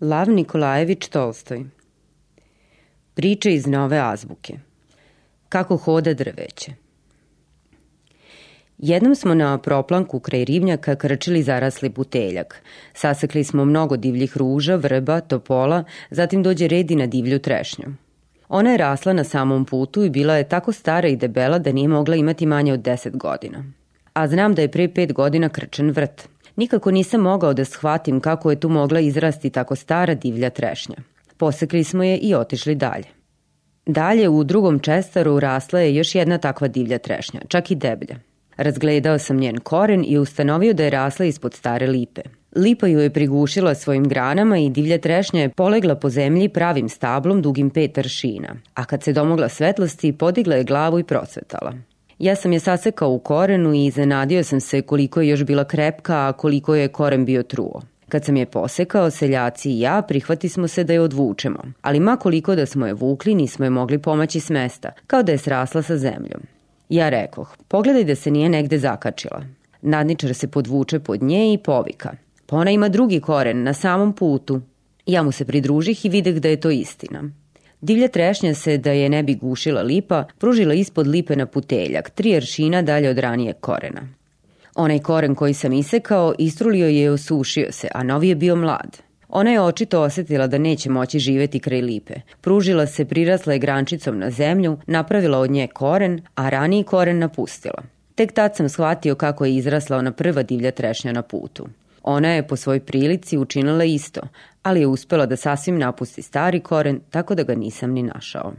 Lav Nikolajević Tolstoj Priče iz nove azbuke Kako hoda drveće Jednom smo na proplanku kraj rivnjaka krčili zarasli puteljak. Sasekli smo mnogo divljih ruža, vrba, topola, zatim dođe red i na divlju trešnju. Ona je rasla na samom putu i bila je tako stara i debela da nije mogla imati manje od 10 godina. A znam da je pre pet godina krčen vrt. Nikako nisam mogao da shvatim kako je tu mogla izrasti tako stara divlja trešnja. Posekli smo je i otišli dalje. Dalje u drugom čestaru rasla je još jedna takva divlja trešnja, čak i deblja. Razgledao sam njen koren i ustanovio da je rasla ispod stare lipe. Lipa ju je prigušila svojim granama i divlja trešnja je polegla po zemlji pravim stablom dugim pet aršina, a kad se domogla svetlosti, podigla je glavu i procvetala. Ja sam je sasekao u korenu i iznenadio sam se koliko je još bila krepka, a koliko je koren bio truo. Kad sam je posekao, seljaci i ja prihvati smo se da je odvučemo, ali ma koliko da smo je vukli, nismo je mogli pomaći s mesta, kao da je srasla sa zemljom. Ja rekoh, pogledaj da se nije negde zakačila. Nadničar se podvuče pod nje i povika. Pa ona ima drugi koren, na samom putu. Ja mu se pridružih i videh da je to istina. Divlja trešnja se, da je ne bi gušila lipa, pružila ispod lipe na puteljak, tri aršina dalje od ranije korena. Onaj koren koji sam isekao, istrulio je i osušio se, a novi je bio mlad. Ona je očito osetila da neće moći živeti kraj lipe. Pružila se, prirasla je grančicom na zemlju, napravila od nje koren, a raniji koren napustila. Tek tad sam shvatio kako je izrasla ona prva divlja trešnja na putu. Ona je po svoj prilici učinila isto, ali je uspela da sasvim napusti stari koren, tako da ga nisam ni našao.